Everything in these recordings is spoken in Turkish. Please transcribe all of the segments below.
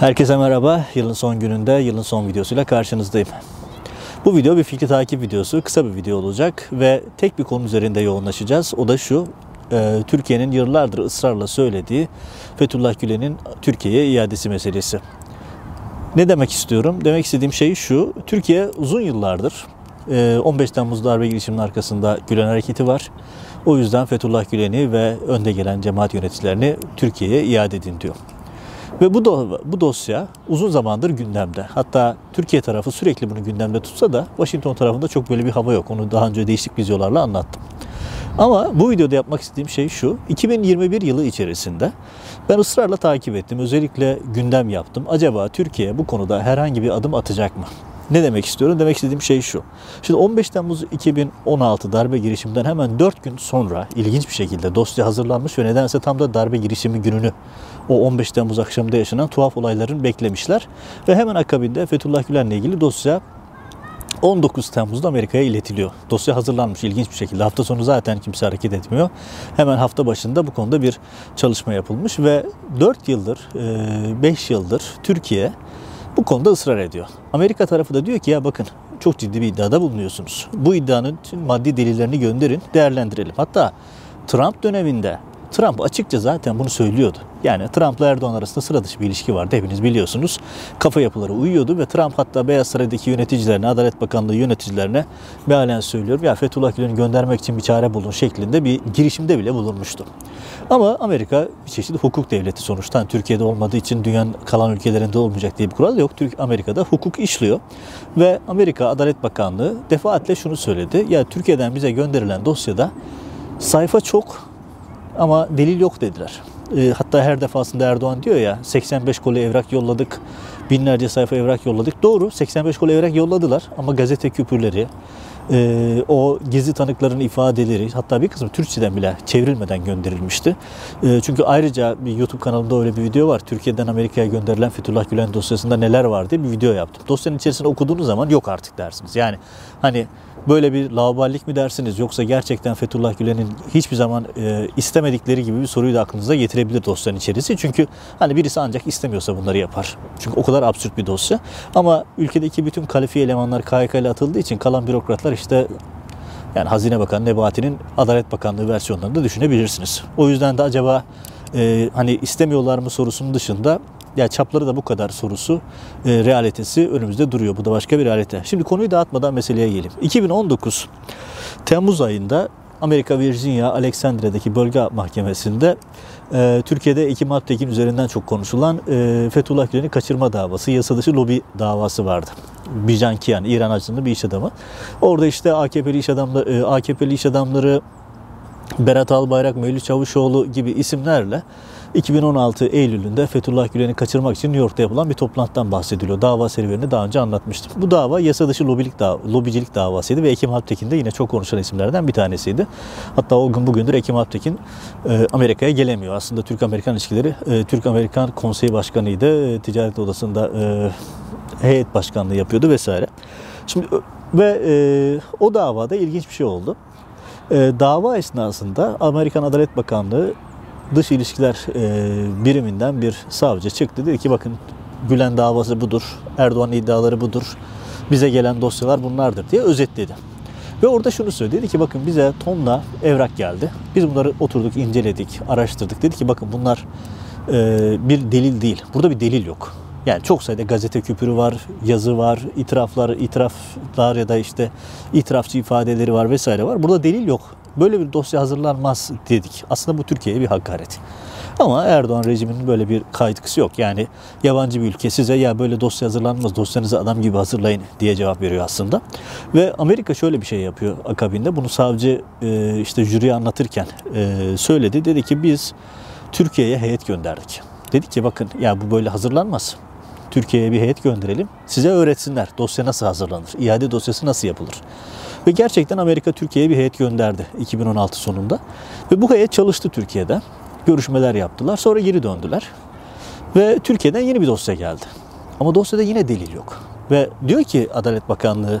Herkese merhaba. Yılın son gününde yılın son videosuyla karşınızdayım. Bu video bir fikri takip videosu. Kısa bir video olacak ve tek bir konu üzerinde yoğunlaşacağız. O da şu. e, Türkiye'nin yıllardır ısrarla söylediği Fethullah Gülen'in Türkiye'ye iadesi meselesi. Ne demek istiyorum? Demek istediğim şey şu. Türkiye uzun yıllardır e, 15 Temmuz darbe girişiminin arkasında Gülen hareketi var. O yüzden Fethullah Gülen'i ve önde gelen cemaat yöneticilerini Türkiye'ye iade edin diyor. Ve bu do- bu dosya uzun zamandır gündemde. Hatta Türkiye tarafı sürekli bunu gündemde tutsa da Washington tarafında çok böyle bir hava yok. Onu daha önce değişik videolarla anlattım. Ama bu videoda yapmak istediğim şey şu. 2021 yılı içerisinde ben ısrarla takip ettim. Özellikle gündem yaptım. Acaba Türkiye bu konuda herhangi bir adım atacak mı? Ne demek istiyorum? Demek istediğim şey şu. Şimdi 15 Temmuz 2016 darbe girişiminden hemen 4 gün sonra ilginç bir şekilde dosya hazırlanmış ve nedense tam da darbe girişimi gününü o 15 Temmuz akşamında yaşanan tuhaf olayların beklemişler. Ve hemen akabinde Fethullah Gülen'le ilgili dosya 19 Temmuz'da Amerika'ya iletiliyor. Dosya hazırlanmış ilginç bir şekilde. Hafta sonu zaten kimse hareket etmiyor. Hemen hafta başında bu konuda bir çalışma yapılmış ve 4 yıldır, 5 yıldır Türkiye bu konuda ısrar ediyor. Amerika tarafı da diyor ki ya bakın çok ciddi bir iddiada bulunuyorsunuz. Bu iddianın tüm maddi delillerini gönderin, değerlendirelim. Hatta Trump döneminde Trump açıkça zaten bunu söylüyordu. Yani Trump'la Erdoğan arasında sıra dışı bir ilişki vardı hepiniz biliyorsunuz. Kafa yapıları uyuyordu ve Trump hatta Beyaz Saray'daki yöneticilerine, Adalet Bakanlığı yöneticilerine mealen söylüyorum ya Fethullah Gülen'i göndermek için bir çare bulun şeklinde bir girişimde bile bulunmuştu. Ama Amerika bir çeşit hukuk devleti sonuçta. Yani Türkiye'de olmadığı için dünyanın kalan ülkelerinde olmayacak diye bir kural yok. Türk Amerika'da hukuk işliyor. Ve Amerika Adalet Bakanlığı defaatle şunu söyledi. Ya Türkiye'den bize gönderilen dosyada sayfa çok ama delil yok dediler. E, hatta her defasında Erdoğan diyor ya 85 koli evrak yolladık, binlerce sayfa evrak yolladık. Doğru 85 koli evrak yolladılar ama gazete küpürleri, e, o gizli tanıkların ifadeleri hatta bir kısmı Türkçeden bile çevrilmeden gönderilmişti. E, çünkü ayrıca bir YouTube kanalında öyle bir video var. Türkiye'den Amerika'ya gönderilen Fethullah Gülen dosyasında neler var diye bir video yaptım. Dosyanın içerisinde okuduğunuz zaman yok artık dersiniz. Yani hani böyle bir lauballik mi dersiniz yoksa gerçekten Fethullah Gülen'in hiçbir zaman e, istemedikleri gibi bir soruyu da aklınıza getirebilir dosyanın içerisi. Çünkü hani birisi ancak istemiyorsa bunları yapar. Çünkü o kadar absürt bir dosya. Ama ülkedeki bütün kalifiye elemanlar KHK ile atıldığı için kalan bürokratlar işte yani Hazine Bakanı Nebati'nin Adalet Bakanlığı versiyonlarını da düşünebilirsiniz. O yüzden de acaba e, hani istemiyorlar mı sorusunun dışında ya çapları da bu kadar sorusu e, realitesi önümüzde duruyor. Bu da başka bir realite. Şimdi konuyu dağıtmadan meseleye geleyim. 2019 Temmuz ayında Amerika Virginia Alexandria'daki bölge mahkemesinde e, Türkiye'de Ekim Alptekin üzerinden çok konuşulan e, Fethullah Gülen'i kaçırma davası, yasa dışı lobi davası vardı. Bijan Kiyan, İran açısından bir iş adamı. Orada işte AKP'li iş adamları, e, AKP'li iş adamları Berat Albayrak, Mevlüt Çavuşoğlu gibi isimlerle 2016 Eylül'ünde Fethullah Gülen'i kaçırmak için New York'ta yapılan bir toplantıdan bahsediliyor. Dava serüvenini daha önce anlatmıştım. Bu dava yasa dışı lobilik dav lobicilik davasıydı ve Ekim Alptekin de yine çok konuşulan isimlerden bir tanesiydi. Hatta o gün bugündür Ekim Alptekin e, Amerika'ya gelemiyor. Aslında Türk-Amerikan ilişkileri, e, Türk-Amerikan Konseyi Başkanı'ydı. E, Ticaret Odası'nda e, heyet başkanlığı yapıyordu vesaire. Şimdi ve e, o davada ilginç bir şey oldu. E, dava esnasında Amerikan Adalet Bakanlığı Dış İlişkiler e, biriminden bir savcı çıktı. Dedi ki bakın Gülen davası budur, Erdoğan iddiaları budur, bize gelen dosyalar bunlardır diye özetledi. Ve orada şunu söyledi. Dedi ki bakın bize tonla evrak geldi. Biz bunları oturduk, inceledik, araştırdık. Dedi ki bakın bunlar e, bir delil değil. Burada bir delil yok. Yani çok sayıda gazete küpürü var, yazı var, itiraflar, itiraflar ya da işte itirafçı ifadeleri var vesaire var. Burada delil yok. Böyle bir dosya hazırlanmaz dedik. Aslında bu Türkiye'ye bir hakaret. Ama Erdoğan rejiminin böyle bir kaygısı yok. Yani yabancı bir ülke size ya böyle dosya hazırlanmaz, dosyanızı adam gibi hazırlayın diye cevap veriyor aslında. Ve Amerika şöyle bir şey yapıyor akabinde. Bunu savcı e, işte jüriye anlatırken e, söyledi. Dedi ki biz Türkiye'ye heyet gönderdik. Dedik ki bakın ya bu böyle hazırlanmaz. Türkiye'ye bir heyet gönderelim. Size öğretsinler dosya nasıl hazırlanır, iade dosyası nasıl yapılır. Ve gerçekten Amerika Türkiye'ye bir heyet gönderdi 2016 sonunda. Ve bu heyet çalıştı Türkiye'de. Görüşmeler yaptılar. Sonra geri döndüler. Ve Türkiye'den yeni bir dosya geldi. Ama dosyada yine delil yok. Ve diyor ki Adalet Bakanlığı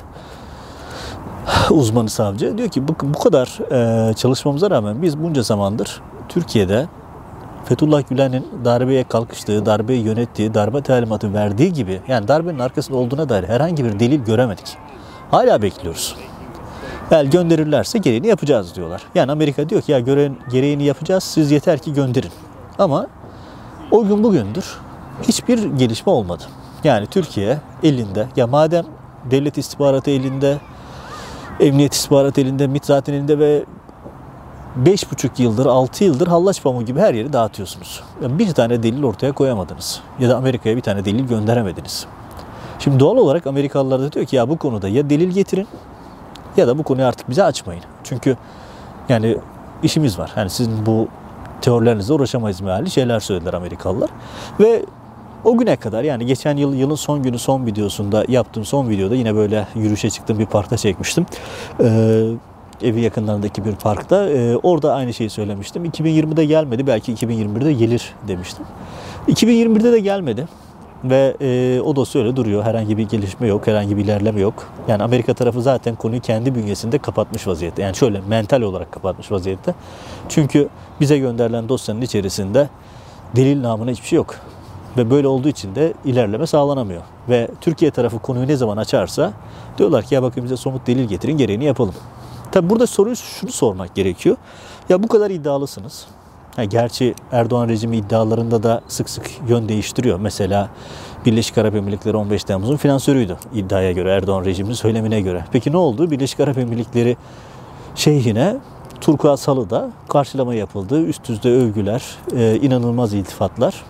uzmanı savcı diyor ki bu, bu kadar e, çalışmamıza rağmen biz bunca zamandır Türkiye'de Fethullah Gülen'in darbeye kalkıştığı, darbeyi yönettiği, darbe talimatı verdiği gibi yani darbenin arkasında olduğuna dair herhangi bir delil göremedik. Hala bekliyoruz. El gönderirlerse gereğini yapacağız diyorlar. Yani Amerika diyor ki ya gören gereğini yapacağız siz yeter ki gönderin. Ama o gün bugündür hiçbir gelişme olmadı. Yani Türkiye elinde ya madem devlet istihbaratı elinde, emniyet istihbaratı elinde, MİT zaten elinde ve 5,5 yıldır, 6 yıldır hallaç pamuğu gibi her yeri dağıtıyorsunuz. Bir tane delil ortaya koyamadınız. Ya da Amerika'ya bir tane delil gönderemediniz. Şimdi doğal olarak Amerikalılar da diyor ki ya bu konuda ya delil getirin ya da bu konuyu artık bize açmayın. Çünkü yani işimiz var. Yani sizin bu teorilerinizle uğraşamayız meali şeyler söylediler Amerikalılar. Ve o güne kadar yani geçen yıl yılın son günü son videosunda yaptığım son videoda yine böyle yürüyüşe çıktım bir parkta çekmiştim. Ee, evi yakınlarındaki bir parkta. Ee, orada aynı şeyi söylemiştim. 2020'de gelmedi belki 2021'de gelir demiştim. 2021'de de gelmedi. Ve e, o dosya öyle duruyor. Herhangi bir gelişme yok, herhangi bir ilerleme yok. Yani Amerika tarafı zaten konuyu kendi bünyesinde kapatmış vaziyette. Yani şöyle mental olarak kapatmış vaziyette. Çünkü bize gönderilen dosyanın içerisinde delil namına hiçbir şey yok. Ve böyle olduğu için de ilerleme sağlanamıyor. Ve Türkiye tarafı konuyu ne zaman açarsa diyorlar ki ya bakın bize somut delil getirin gereğini yapalım. Tabi burada soruyu şunu sormak gerekiyor. Ya bu kadar iddialısınız. Ha, gerçi Erdoğan rejimi iddialarında da sık sık yön değiştiriyor. Mesela Birleşik Arap Emirlikleri 15 Temmuz'un finansörüydü iddiaya göre, Erdoğan rejiminin söylemine göre. Peki ne oldu? Birleşik Arap Emirlikleri şeyhine Turkuaz Halı'da karşılama yapıldı. Üst düzey övgüler, e, inanılmaz iltifatlar.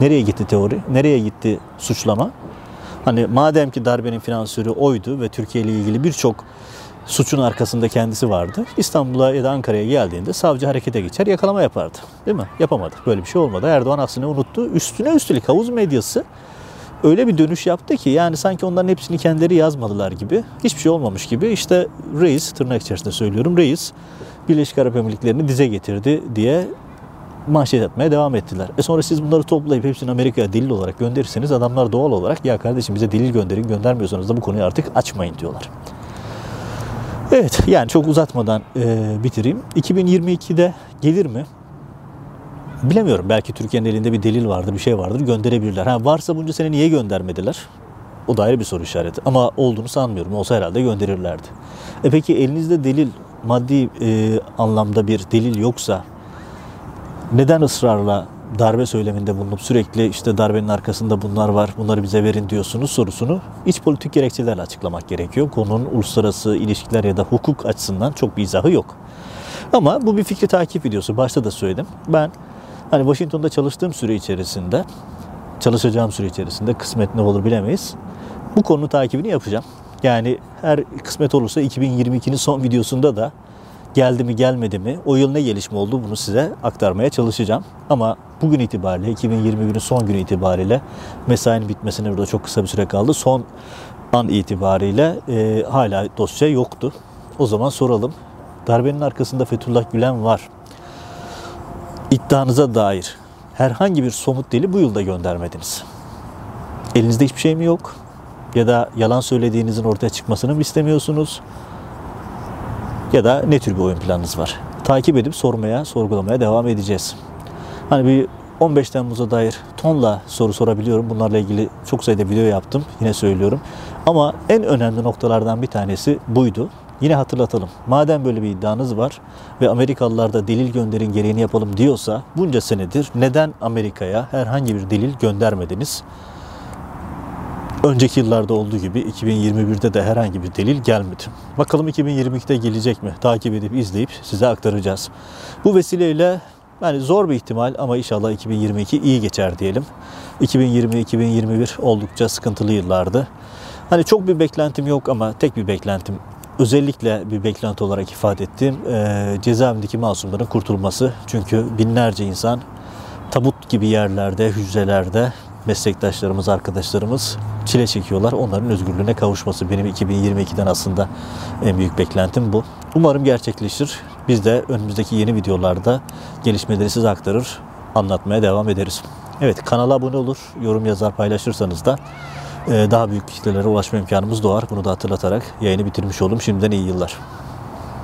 Nereye gitti teori? Nereye gitti suçlama? Hani madem ki darbenin finansörü oydu ve Türkiye ile ilgili birçok suçun arkasında kendisi vardı. İstanbul'a ya da Ankara'ya geldiğinde savcı harekete geçer yakalama yapardı. Değil mi? Yapamadı. Böyle bir şey olmadı. Erdoğan aksine unuttu. Üstüne üstelik havuz medyası öyle bir dönüş yaptı ki yani sanki onların hepsini kendileri yazmadılar gibi. Hiçbir şey olmamış gibi. İşte reis, tırnak içerisinde söylüyorum, reis Birleşik Arap Emirlikleri'ni dize getirdi diye manşet etmeye devam ettiler. E sonra siz bunları toplayıp hepsini Amerika'ya delil olarak gönderirseniz adamlar doğal olarak ya kardeşim bize delil gönderin göndermiyorsanız da bu konuyu artık açmayın diyorlar. Evet yani çok uzatmadan e, bitireyim. 2022'de gelir mi? Bilemiyorum. Belki Türkiye'nin elinde bir delil vardır, bir şey vardır. Gönderebilirler. Ha, varsa bunca sene niye göndermediler? O da ayrı bir soru işareti. Ama olduğunu sanmıyorum. Olsa herhalde gönderirlerdi. E peki elinizde delil, maddi e, anlamda bir delil yoksa neden ısrarla darbe söyleminde bulunup sürekli işte darbenin arkasında bunlar var, bunları bize verin diyorsunuz sorusunu iç politik gerekçelerle açıklamak gerekiyor. Konunun uluslararası ilişkiler ya da hukuk açısından çok bir izahı yok. Ama bu bir fikri takip videosu. Başta da söyledim. Ben hani Washington'da çalıştığım süre içerisinde, çalışacağım süre içerisinde kısmet ne olur bilemeyiz. Bu konu takibini yapacağım. Yani her kısmet olursa 2022'nin son videosunda da geldi mi gelmedi mi, o yıl ne gelişme oldu bunu size aktarmaya çalışacağım. Ama bugün itibariyle 2021'in son günü itibariyle mesainin bitmesine burada çok kısa bir süre kaldı. Son an itibariyle e, hala dosya yoktu. O zaman soralım. Darbenin arkasında Fethullah Gülen var. İddianıza dair herhangi bir somut deli bu yılda göndermediniz. Elinizde hiçbir şey mi yok? Ya da yalan söylediğinizin ortaya çıkmasını mı istemiyorsunuz? Ya da ne tür bir oyun planınız var? Takip edip sormaya, sorgulamaya devam edeceğiz. Hani bir 15 Temmuz'a dair tonla soru sorabiliyorum. Bunlarla ilgili çok sayıda video yaptım. Yine söylüyorum. Ama en önemli noktalardan bir tanesi buydu. Yine hatırlatalım. Madem böyle bir iddianız var ve Amerikalılar da delil gönderin gereğini yapalım diyorsa bunca senedir neden Amerika'ya herhangi bir delil göndermediniz? Önceki yıllarda olduğu gibi 2021'de de herhangi bir delil gelmedi. Bakalım 2022'de gelecek mi? Takip edip izleyip size aktaracağız. Bu vesileyle yani zor bir ihtimal ama inşallah 2022 iyi geçer diyelim. 2020-2021 oldukça sıkıntılı yıllardı. Hani çok bir beklentim yok ama tek bir beklentim özellikle bir beklenti olarak ifade ettiğim e, cezaevindeki masumların kurtulması. Çünkü binlerce insan tabut gibi yerlerde, hücrelerde meslektaşlarımız, arkadaşlarımız çile çekiyorlar. Onların özgürlüğüne kavuşması benim 2022'den aslında en büyük beklentim bu. Umarım gerçekleşir. Biz de önümüzdeki yeni videolarda gelişmeleri size aktarır, anlatmaya devam ederiz. Evet kanala abone olur, yorum yazar paylaşırsanız da daha büyük kitlelere ulaşma imkanımız doğar. Bunu da hatırlatarak yayını bitirmiş oldum. Şimdiden iyi yıllar.